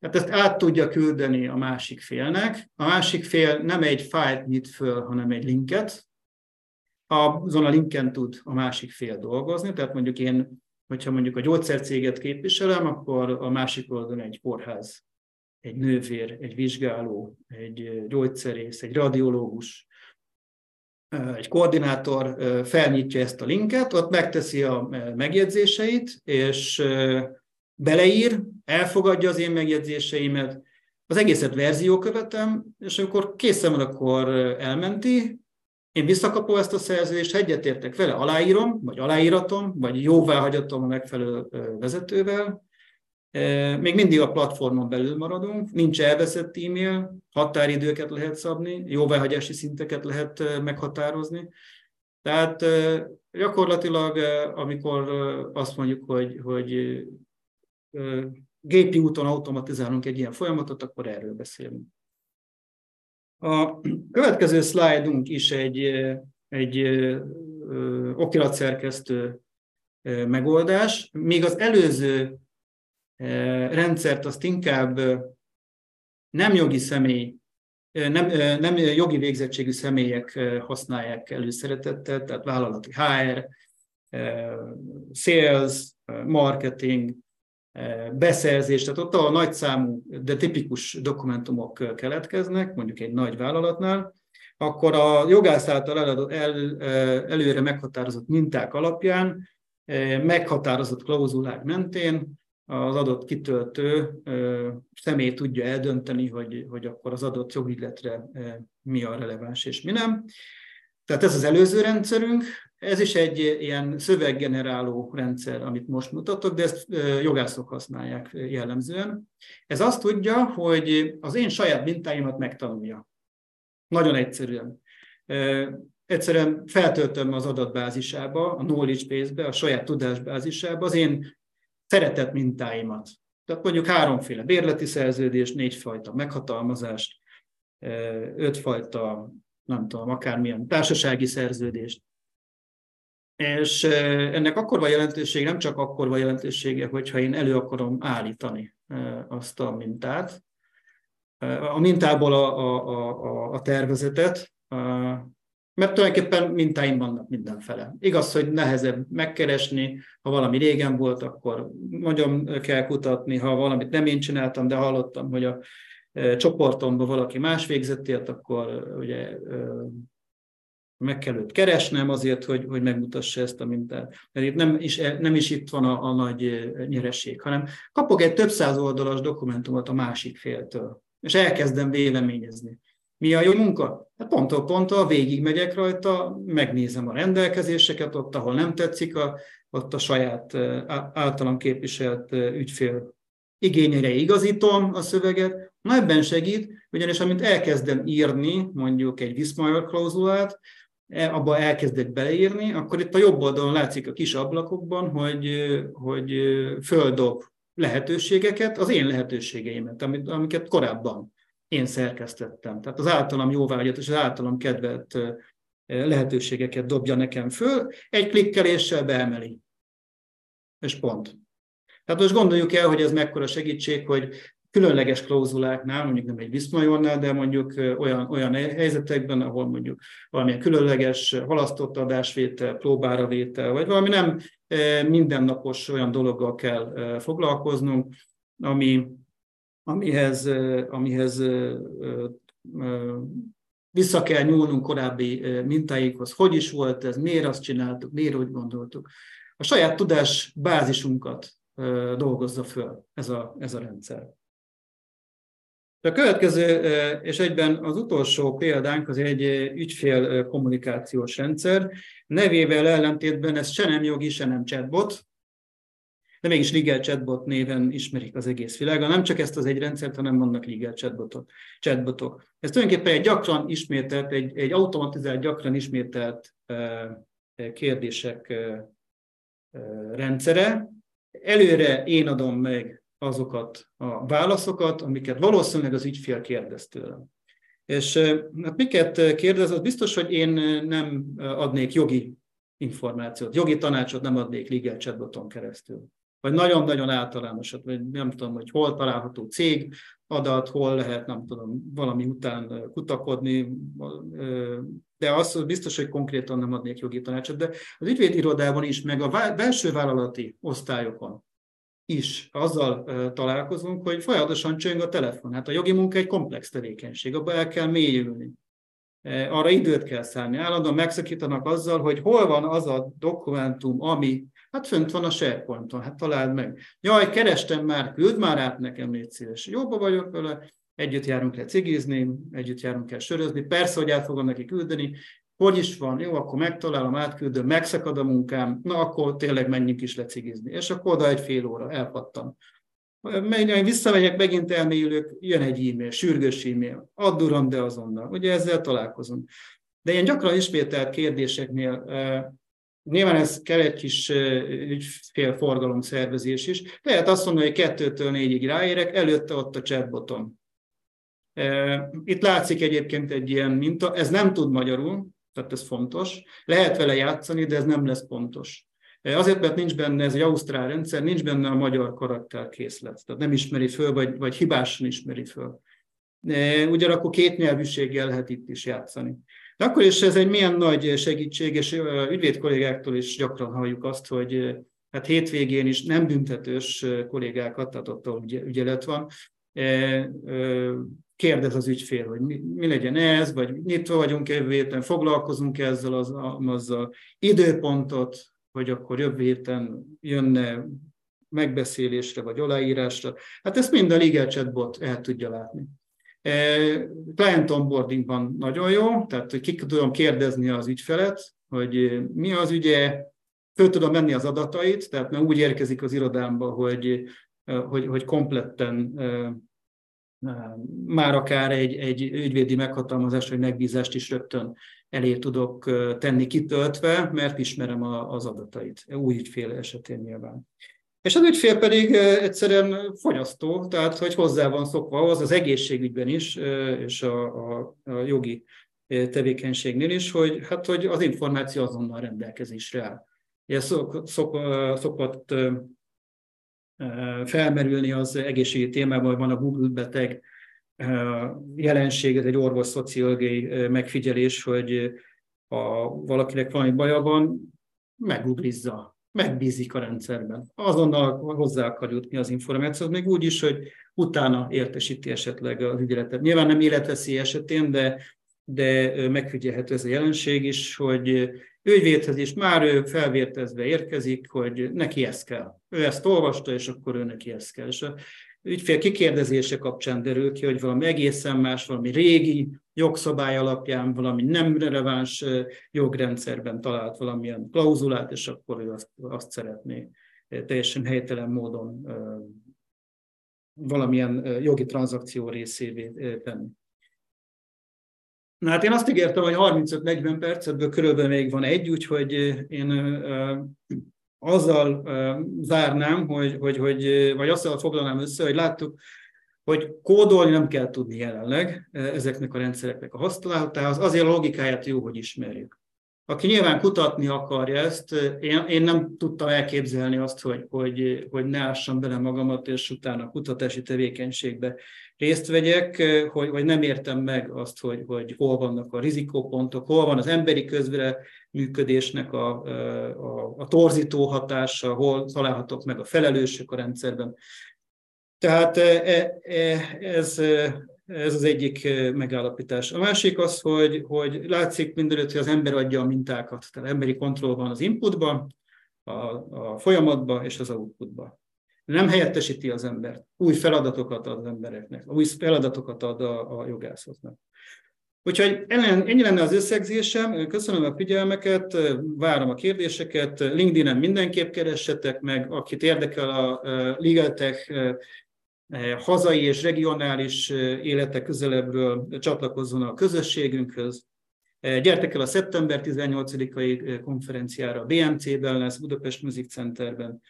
Hát ezt át tudja küldeni a másik félnek. A másik fél nem egy fájlt nyit föl, hanem egy linket, azon a linken tud a másik fél dolgozni, tehát mondjuk én, hogyha mondjuk a gyógyszercéget képviselem, akkor a másik oldalon egy kórház, egy nővér, egy vizsgáló, egy gyógyszerész, egy radiológus, egy koordinátor felnyitja ezt a linket, ott megteszi a megjegyzéseit, és beleír, elfogadja az én megjegyzéseimet, az egészet verzió követem, és amikor készen van, akkor elmenti, én visszakapom ezt a szerződést, egyetértek vele, aláírom, vagy aláíratom, vagy jóvá hagyatom a megfelelő vezetővel. Még mindig a platformon belül maradunk, nincs elveszett e-mail, határidőket lehet szabni, jóváhagyási szinteket lehet meghatározni. Tehát gyakorlatilag, amikor azt mondjuk, hogy, hogy gépi úton automatizálunk egy ilyen folyamatot, akkor erről beszélünk. A következő szlájdunk is egy, egy okiratszerkesztő megoldás, még az előző rendszert azt inkább nem jogi személy, nem, nem jogi végzettségű személyek használják előszeretettel, tehát vállalati HR, sales, marketing, beszerzés, tehát ott a nagyszámú, de tipikus dokumentumok keletkeznek, mondjuk egy nagy vállalatnál, akkor a jogász által eladott, el, előre meghatározott minták alapján, meghatározott klauzulák mentén az adott kitöltő személy tudja eldönteni, hogy, hogy akkor az adott jogilletre mi a releváns és mi nem. Tehát ez az előző rendszerünk, ez is egy ilyen szöveggeneráló rendszer, amit most mutatok, de ezt jogászok használják jellemzően. Ez azt tudja, hogy az én saját mintáimat megtanulja. Nagyon egyszerűen. egyszerűen feltöltöm az adatbázisába, a knowledge base-be, a saját tudásbázisába az én szeretett mintáimat. Tehát mondjuk háromféle bérleti szerződés, négyfajta meghatalmazást, ötfajta, nem tudom, akármilyen társasági szerződést. És ennek akkor van jelentősége, nem csak akkor van jelentősége, hogyha én elő akarom állítani azt a mintát, a mintából a, a, a, a tervezetet, mert tulajdonképpen mintáim vannak mindenfele. Igaz, hogy nehezebb megkeresni, ha valami régen volt, akkor nagyon kell kutatni, ha valamit nem én csináltam, de hallottam, hogy a csoportomban valaki más végzettért, akkor ugye meg kell őt keresnem azért, hogy, hogy megmutassa ezt a mintát. Mert itt nem is, nem is itt van a, a nagy nyereség, hanem kapok egy több száz oldalas dokumentumot a másik féltől, és elkezdem véleményezni. Mi a jó munka? Hát ponttól ponttól végigmegyek rajta, megnézem a rendelkezéseket, ott, ahol nem tetszik, a, ott a saját általam képviselt ügyfél igényeire igazítom a szöveget. Na ebben segít, ugyanis amint elkezdem írni mondjuk egy Wismar klauzulát, e, abba elkezdek beleírni, akkor itt a jobb oldalon látszik a kis ablakokban, hogy, hogy földob lehetőségeket, az én lehetőségeimet, amiket korábban én szerkesztettem. Tehát az általam jóvágyat és az általam kedvelt lehetőségeket dobja nekem föl, egy klikkeléssel beemeli. És pont. Tehát most gondoljuk el, hogy ez mekkora segítség, hogy különleges klauzuláknál, mondjuk nem egy viszmajonnál, de mondjuk olyan, olyan helyzetekben, ahol mondjuk valamilyen különleges halasztott adásvétel, próbára vétel, vagy valami nem mindennapos olyan dologgal kell foglalkoznunk, ami, amihez, amihez vissza kell nyúlnunk korábbi mintáikhoz. Hogy is volt ez, miért azt csináltuk, miért úgy gondoltuk. A saját tudás bázisunkat dolgozza föl ez a, ez a rendszer. A következő, és egyben az utolsó példánk az egy ügyfél kommunikációs rendszer. Nevével ellentétben ez se nem jogi, se nem chatbot, de mégis Legal Chatbot néven ismerik az egész világon. Nem csak ezt az egy rendszert, hanem vannak Legal Chatbotok. chatbotok. Ez tulajdonképpen egy gyakran ismételt, egy, egy automatizált, gyakran ismételt kérdések rendszere. Előre én adom meg azokat a válaszokat, amiket valószínűleg az ügyfél kérdez tőlem. És hát miket kérdez, az biztos, hogy én nem adnék jogi információt, jogi tanácsot nem adnék legal chatboton keresztül vagy nagyon-nagyon általánosat, vagy nem tudom, hogy hol található cég adat, hol lehet, nem tudom, valami után kutakodni, de az biztos, hogy konkrétan nem adnék jogi tanácsot, de az ügyvédirodában is, meg a belső vállalati osztályokon is azzal találkozunk, hogy folyamatosan csöng a telefon. Hát a jogi munka egy komplex tevékenység, abba el kell mélyülni. Arra időt kell szállni. Állandóan megszakítanak azzal, hogy hol van az a dokumentum, ami Hát fönt van a SharePointon, hát találd meg. Jaj, kerestem már, küld már át nekem, légy szíves. Jobba vagyok vele, együtt járunk el cigizni, együtt járunk el sörözni, persze, hogy át fogom neki küldeni, hogy is van, jó, akkor megtalálom, átküldöm, megszakad a munkám, na akkor tényleg menjünk is lecigizni. És akkor oda egy fél óra, elpattam. Menjen, visszamegyek, megint elmélyülök, jön egy e-mail, sürgős e-mail, add uram, de azonnal. Ugye ezzel találkozunk. De ilyen gyakran ismételt kérdéseknél Nyilván ez kell egy kis ügyfélforgalom szervezés is. Lehet azt mondani, hogy kettőtől négyig ráérek, előtte ott a chatbotom. Itt látszik egyébként egy ilyen minta, ez nem tud magyarul, tehát ez fontos. Lehet vele játszani, de ez nem lesz pontos. Azért, mert nincs benne, ez egy ausztrál rendszer, nincs benne a magyar karakterkészlet. Tehát nem ismeri föl, vagy, vagy hibásan ismeri föl. Ugyanakkor két nyelvűséggel lehet itt is játszani. De akkor is ez egy milyen nagy segítség, és ügyvéd kollégáktól is gyakran halljuk azt, hogy hát hétvégén is nem büntetős kollégákat, tehát ott ügyelet van, kérdez az ügyfél, hogy mi, mi legyen ez, vagy nyitva vagyunk jövő héten, foglalkozunk ezzel az, azzal, időpontot, hogy akkor jövő héten jönne megbeszélésre, vagy aláírásra. Hát ezt mind a Legal Chatbot el tudja látni. Client onboardingban nagyon jó, tehát hogy ki tudom kérdezni az ügyfelet, hogy mi az ügye, föl tudom menni az adatait, tehát már úgy érkezik az irodámba, hogy, hogy, hogy kompletten már akár egy, egy ügyvédi meghatalmazás vagy megbízást is rögtön elé tudok tenni kitöltve, mert ismerem az adatait, új ügyfél esetén nyilván. És az ügyfél pedig egyszerűen fogyasztó, tehát hogy hozzá van szokva az az egészségügyben is, és a, a, a jogi tevékenységnél is, hogy, hát, hogy az információ azonnal rendelkezésre áll. Ez szok, szok, szokott felmerülni az egészségügyi témában, van a Google beteg jelenség, ez egy orvos-szociológiai megfigyelés, hogy ha valakinek valami baja van, meguglizza, megbízik a rendszerben. Azonnal hozzá akar jutni az információt, még úgy is, hogy utána értesíti esetleg az ügyeletet. Nyilván nem életveszély esetén, de, de megfigyelhető ez a jelenség is, hogy ügyvédhez is már ő felvértezve érkezik, hogy neki ez kell. Ő ezt olvasta, és akkor ő neki ez kell. És ügyfél kikérdezése kapcsán derül ki, hogy valami egészen más, valami régi jogszabály alapján, valami nem releváns jogrendszerben talált valamilyen klauzulát, és akkor ő azt, azt szeretné teljesen helytelen módon valamilyen jogi tranzakció részévé tenni. Na hát én azt ígértem, hogy 35-40 percetből körülbelül még van egy, úgyhogy én azzal zárnám, hogy, hogy, hogy, vagy azzal foglalnám össze, hogy láttuk, hogy kódolni nem kell tudni jelenleg ezeknek a rendszereknek a használatához, azért a logikáját jó, hogy ismerjük. Aki nyilván kutatni akarja ezt, én, én nem tudtam elképzelni azt, hogy, hogy, hogy ne ássam bele magamat, és utána a kutatási tevékenységbe részt vegyek, hogy, hogy nem értem meg azt, hogy, hogy hol vannak a rizikópontok, hol van az emberi közvele működésnek a, a, a torzító hatása, hol találhatok meg a felelősök a rendszerben. Tehát e, e, ez, ez az egyik megállapítás. A másik az, hogy, hogy látszik mindenütt, hogy az ember adja a mintákat. Tehát emberi kontroll van az inputban, a, a folyamatban és az outputban. Nem helyettesíti az embert. Új feladatokat ad az embereknek, új feladatokat ad a, a jogászoknak. Úgyhogy ennyi lenne az összegzésem. Köszönöm a figyelmeket, várom a kérdéseket. LinkedIn-en mindenképp keressetek meg, akit érdekel a LegalTech hazai és regionális élete közelebbről csatlakozzon a közösségünkhöz. Gyertek el a szeptember 18-ai konferenciára a BMC-ben lesz, Budapest Music Centerben.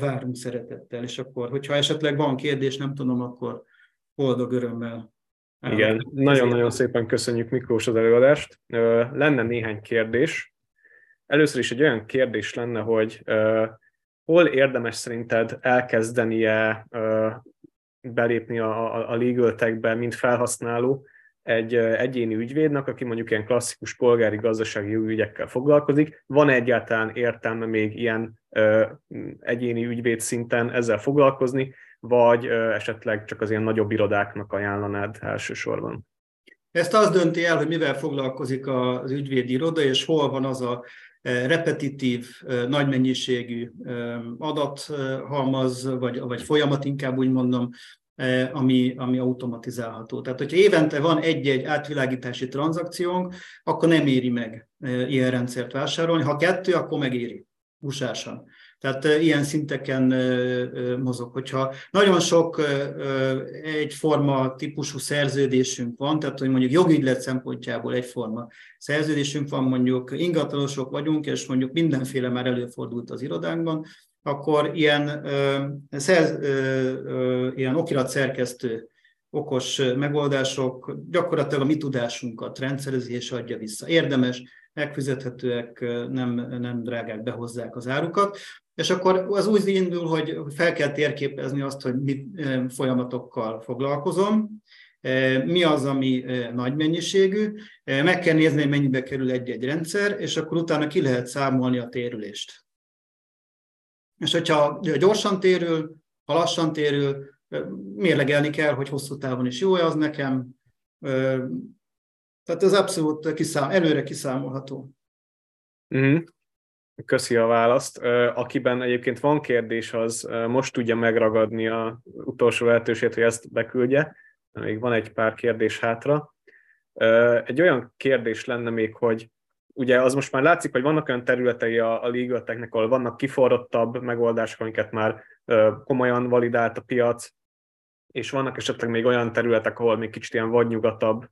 Várunk szeretettel, és akkor, hogyha esetleg van kérdés, nem tudom, akkor boldog örömmel. Igen, nagyon-nagyon szépen köszönjük Miklós az előadást. Lenne néhány kérdés. Először is egy olyan kérdés lenne, hogy hol érdemes szerinted elkezdenie belépni a, a, a legal tech-be, mint felhasználó egy egyéni ügyvédnek, aki mondjuk ilyen klasszikus polgári gazdasági ügyekkel foglalkozik. Van egyáltalán értelme még ilyen ö, egyéni ügyvéd szinten ezzel foglalkozni, vagy ö, esetleg csak az ilyen nagyobb irodáknak ajánlanád elsősorban? Ezt az dönti el, hogy mivel foglalkozik az ügyvédi iroda, és hol van az a repetitív, nagy mennyiségű adathalmaz, vagy, vagy folyamat, inkább úgy mondom, ami, ami automatizálható. Tehát, hogyha évente van egy-egy átvilágítási tranzakciónk, akkor nem éri meg ilyen rendszert vásárolni. Ha kettő, akkor megéri, busásan. Tehát ilyen szinteken mozog. Hogyha nagyon sok egyforma típusú szerződésünk van, tehát hogy mondjuk jogügylet szempontjából egyforma szerződésünk van, mondjuk ingatlanosok vagyunk, és mondjuk mindenféle már előfordult az irodánkban, akkor ilyen, szerz, ilyen okirat szerkesztő okos megoldások gyakorlatilag a mi tudásunkat rendszerezi és adja vissza. Érdemes, megfizethetőek, nem, nem drágák behozzák az árukat. És akkor az úgy indul, hogy fel kell térképezni azt, hogy mit folyamatokkal foglalkozom, mi az, ami nagy mennyiségű, meg kell nézni, hogy mennyibe kerül egy-egy rendszer, és akkor utána ki lehet számolni a térülést. És hogyha gyorsan térül, ha lassan térül, mérlegelni kell, hogy hosszú távon is jó-e az nekem. Tehát ez abszolút kiszám, előre kiszámolható. Mm. Köszi a választ. Akiben egyébként van kérdés, az most tudja megragadni a utolsó lehetőséget, hogy ezt beküldje. Még van egy pár kérdés hátra. Egy olyan kérdés lenne még, hogy ugye az most már látszik, hogy vannak olyan területei a, a legal ahol vannak kiforrottabb megoldások, amiket már komolyan validált a piac, és vannak esetleg még olyan területek, ahol még kicsit ilyen vadnyugatabb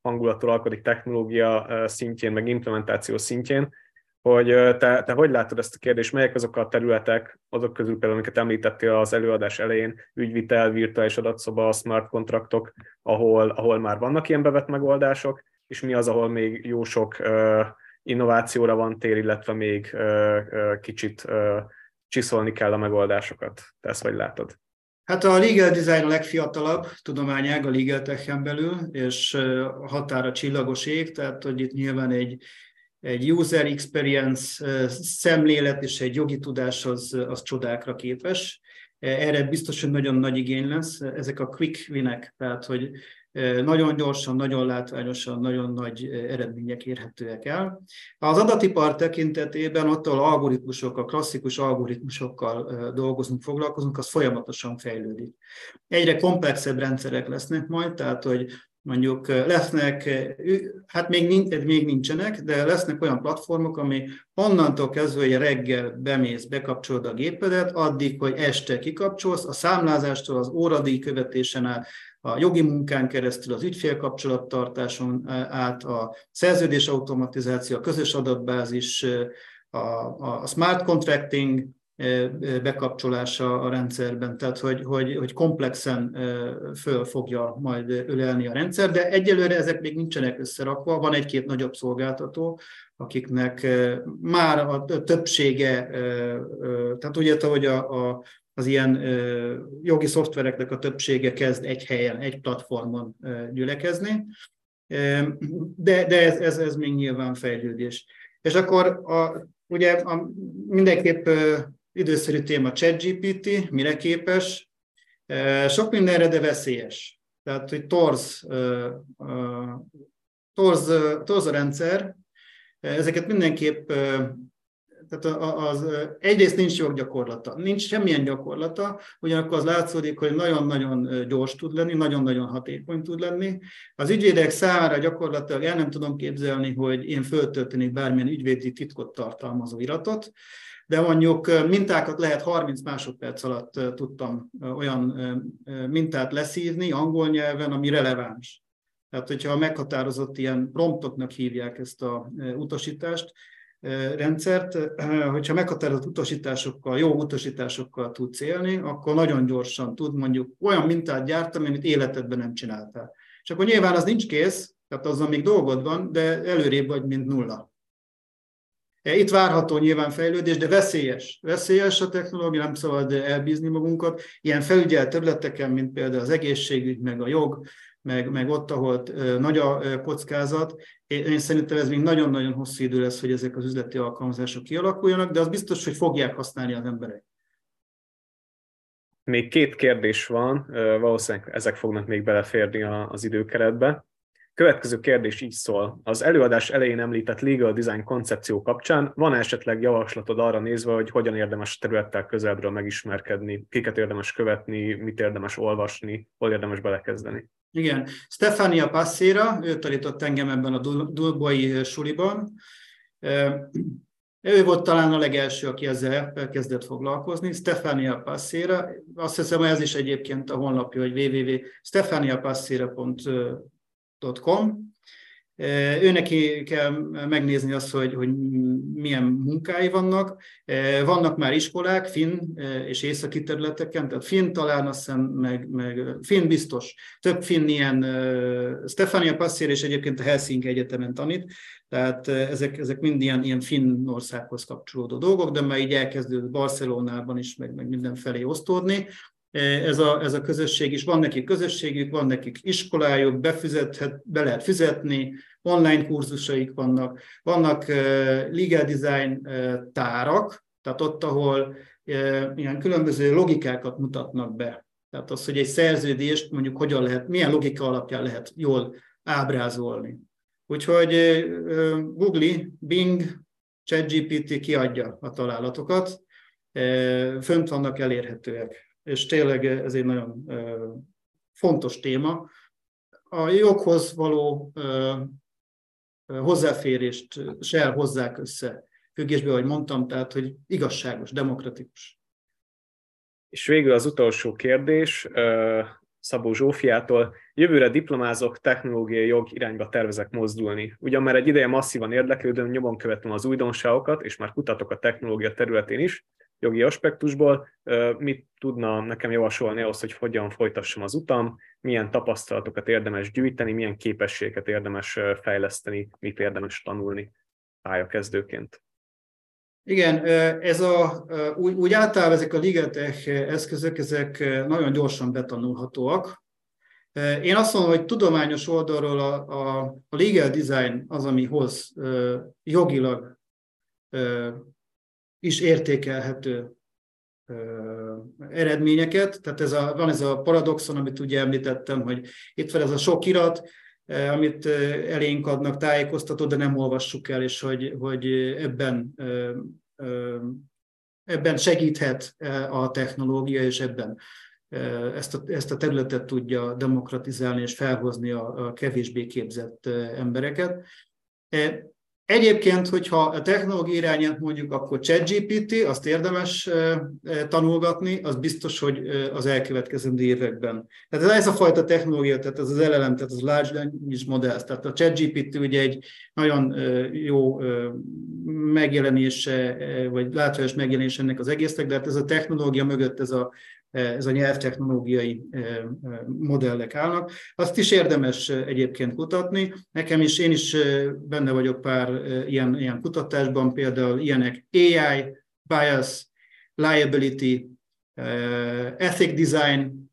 hangulattól alkodik technológia szintjén, meg implementáció szintjén, hogy te, te hogy látod ezt a kérdést, melyek azok a területek, azok közül például, amiket említettél az előadás elején, ügyvitel, virtuális adatszoba, smart kontraktok, ahol, ahol már vannak ilyen bevett megoldások, és mi az, ahol még jó sok innovációra van tér, illetve még kicsit csiszolni kell a megoldásokat. Te ezt vagy látod? Hát a legal design a legfiatalabb tudományág a legal tech belül, és határa csillagos ég, tehát hogy itt nyilván egy, egy user experience szemlélet és egy jogi tudás az, az csodákra képes. Erre biztos, hogy nagyon nagy igény lesz. Ezek a quick winek, tehát hogy nagyon gyorsan, nagyon látványosan, nagyon nagy eredmények érhetőek el. Az adatipar tekintetében ott, ahol algoritmusok, a klasszikus algoritmusokkal dolgozunk, foglalkozunk, az folyamatosan fejlődik. Egyre komplexebb rendszerek lesznek majd, tehát hogy mondjuk lesznek, hát még, még nincsenek, de lesznek olyan platformok, ami onnantól kezdve, hogy reggel bemész, bekapcsolod a gépedet, addig, hogy este kikapcsolsz, a számlázástól az óradíj követésen át, a jogi munkán keresztül, az ügyfélkapcsolattartáson át, a szerződés automatizáció, a közös adatbázis, a, a smart contracting, bekapcsolása a rendszerben, tehát hogy, hogy, hogy komplexen föl fogja majd ölelni a rendszer, de egyelőre ezek még nincsenek összerakva, van egy-két nagyobb szolgáltató, akiknek már a többsége, tehát úgy érte, hogy a, a, az ilyen jogi szoftvereknek a többsége kezd egy helyen, egy platformon gyülekezni, de, de ez, ez, ez még nyilván fejlődés. És akkor a, ugye a, mindenképp időszerű téma ChatGPT, mire képes, sok mindenre, de veszélyes. Tehát, hogy torz, torz, torz a rendszer, ezeket mindenképp tehát az, egyrészt nincs joggyakorlata, nincs semmilyen gyakorlata, ugyanakkor az látszódik, hogy nagyon-nagyon gyors tud lenni, nagyon-nagyon hatékony tud lenni. Az ügyvédek számára gyakorlatilag el nem tudom képzelni, hogy én föltöltenék bármilyen ügyvédi titkot tartalmazó iratot, de mondjuk mintákat lehet 30 másodperc alatt tudtam olyan mintát leszívni angol nyelven, ami releváns. Tehát, hogyha meghatározott ilyen promptoknak hívják ezt a utasítást, rendszert, hogyha meghatározott utasításokkal, jó utasításokkal tudsz élni, akkor nagyon gyorsan tud mondjuk olyan mintát gyártani, amit életedben nem csináltál. És akkor nyilván az nincs kész, tehát azzal még dolgod van, de előrébb vagy, mint nulla. Itt várható nyilván fejlődés, de veszélyes. Veszélyes a technológia, nem szabad elbízni magunkat. Ilyen felügyelt területeken, mint például az egészségügy, meg a jog, meg, meg ott, ahol nagy a kockázat. Én szerintem ez még nagyon-nagyon hosszú idő lesz, hogy ezek az üzleti alkalmazások kialakuljanak, de az biztos, hogy fogják használni az emberek. Még két kérdés van, valószínűleg ezek fognak még beleférni az időkeretbe. Következő kérdés így szól. Az előadás elején említett legal design koncepció kapcsán van -e esetleg javaslatod arra nézve, hogy hogyan érdemes területtel közelről megismerkedni, kiket érdemes követni, mit érdemes olvasni, hol érdemes belekezdeni? Igen, Stefania Passera, ő tanított engem ebben a Dulboi suliban. Ő volt talán a legelső, aki ezzel elkezdett foglalkozni. Stefania Passera, azt hiszem, ez is egyébként a honlapja, hogy www.stefaniapassera.com. Őneki kell megnézni azt, hogy, hogy milyen munkái vannak. Vannak már iskolák finn és északi területeken, tehát finn talán azt hiszem, meg, meg finn biztos. Több finn ilyen, Stefania Passier és egyébként a Helsinki Egyetemen tanít, tehát ezek, ezek mind ilyen, ilyen finn országhoz kapcsolódó dolgok, de már így elkezdődött Barcelonában is, meg, meg mindenfelé osztódni ez a, ez a közösség is. Van nekik közösségük, van nekik iskolájuk, befizethet, be lehet fizetni, online kurzusaik vannak, vannak legal design tárak, tehát ott, ahol ilyen különböző logikákat mutatnak be. Tehát az, hogy egy szerződést mondjuk hogyan lehet, milyen logika alapján lehet jól ábrázolni. Úgyhogy Google, Bing, ChatGPT kiadja a találatokat, fönt vannak elérhetőek és tényleg ez egy nagyon fontos téma. A joghoz való hozzáférést se hozzák össze függésbe, ahogy mondtam, tehát, hogy igazságos, demokratikus. És végül az utolsó kérdés, Szabó Zsófiától. Jövőre diplomázok, technológiai jog irányba tervezek mozdulni. Ugyan már egy ideje masszívan érdeklődöm, nyomon követem az újdonságokat, és már kutatok a technológia területén is, jogi aspektusból. Mit tudna nekem javasolni ahhoz, hogy hogyan folytassam az utam, milyen tapasztalatokat érdemes gyűjteni, milyen képességeket érdemes fejleszteni, mit érdemes tanulni pályakezdőként? Igen, ez a, úgy, úgy általában ezek a ligetek eszközök, ezek nagyon gyorsan betanulhatóak. Én azt mondom, hogy tudományos oldalról a, a, a legal design az, ami hoz jogilag is értékelhető eredményeket. Tehát ez a, van ez a paradoxon, amit ugye említettem, hogy itt van ez a sok irat, amit elénk adnak tájékoztató, de nem olvassuk el, és hogy, hogy ebben, ebben segíthet a technológia, és ebben ezt a, ezt a területet tudja demokratizálni és felhozni a, a kevésbé képzett embereket. Egyébként, hogyha a technológia irányát mondjuk, akkor ChatGPT, azt érdemes tanulgatni, az biztos, hogy az elkövetkezendő években. Tehát ez a fajta technológia, tehát ez az LLM, tehát az Large Language Models, tehát a ChatGPT ugye egy nagyon jó megjelenése, vagy látványos megjelenés ennek az egésznek, de hát ez a technológia mögött ez a ez a nyelvtechnológiai modellek állnak. Azt is érdemes egyébként kutatni. Nekem is, én is benne vagyok pár ilyen, ilyen kutatásban, például ilyenek AI, bias, liability, ethic design,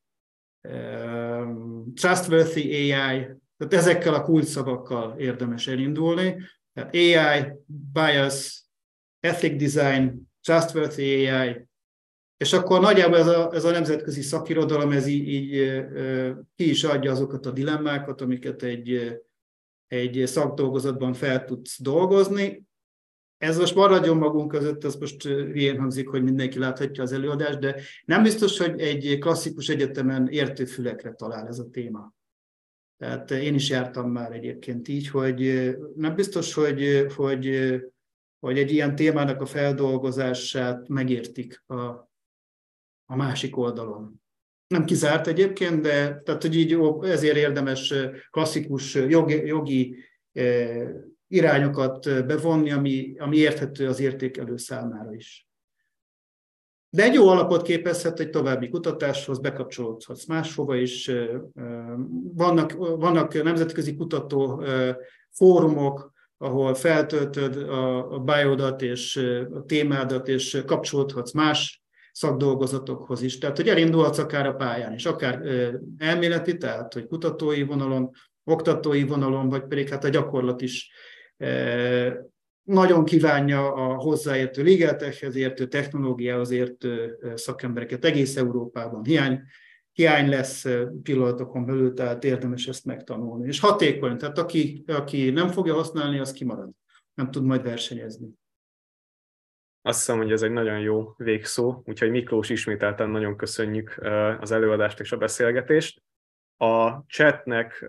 trustworthy AI, tehát ezekkel a kulcsszavakkal érdemes elindulni. Tehát AI, bias, ethic design, trustworthy AI, és akkor nagyjából ez a, ez a nemzetközi szakirodalom, ez így, így ki is adja azokat a dilemmákat, amiket egy, egy szakdolgozatban fel tudsz dolgozni. Ez most maradjon magunk között, ez most ilyen hangzik, hogy mindenki láthatja az előadást, de nem biztos, hogy egy klasszikus egyetemen értő fülekre talál ez a téma. Tehát én is jártam már egyébként így, hogy nem biztos, hogy, hogy, hogy egy ilyen témának a feldolgozását megértik a, a másik oldalon. Nem kizárt egyébként, de tehát, hogy így ezért érdemes klasszikus jogi, jogi irányokat bevonni, ami, ami érthető az értékelő számára is. De egy jó alapot képezhet egy további kutatáshoz, bekapcsolódhatsz máshova is. Vannak, vannak nemzetközi kutató fórumok, ahol feltöltöd a, biodat és a témádat, és kapcsolódhatsz más szakdolgozatokhoz is. Tehát, hogy elindulhatsz akár a pályán is, akár elméleti, tehát, hogy kutatói vonalon, oktatói vonalon, vagy pedig hát a gyakorlat is nagyon kívánja a hozzáértő ligeltekhez értő technológiához értő szakembereket egész Európában. Hiány, hiány lesz pillanatokon belül, tehát érdemes ezt megtanulni. És hatékony, tehát aki, aki nem fogja használni, az kimarad. Nem tud majd versenyezni. Azt hiszem, hogy ez egy nagyon jó végszó, úgyhogy Miklós ismételten nagyon köszönjük az előadást és a beszélgetést. A chatnek,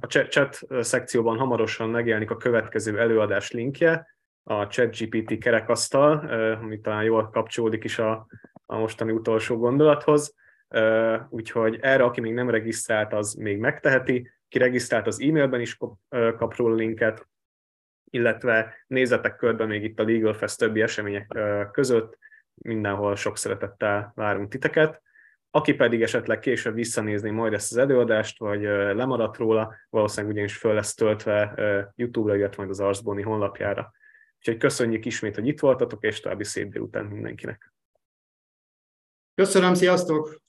a chat szekcióban hamarosan megjelenik a következő előadás linkje, a ChatGPT kerekasztal, ami talán jól kapcsolódik is a, a mostani utolsó gondolathoz. Úgyhogy erre, aki még nem regisztrált, az még megteheti. Ki regisztrált, az e-mailben is kap róla linket, illetve nézzetek körbe még itt a Legal Fest többi események között, mindenhol sok szeretettel várunk titeket. Aki pedig esetleg később visszanézni majd ezt az előadást, vagy lemaradt róla, valószínűleg ugyanis föl lesz töltve YouTube-ra, illetve majd az Arsboni honlapjára. Úgyhogy köszönjük ismét, hogy itt voltatok, és további szép délután mindenkinek. Köszönöm, sziasztok!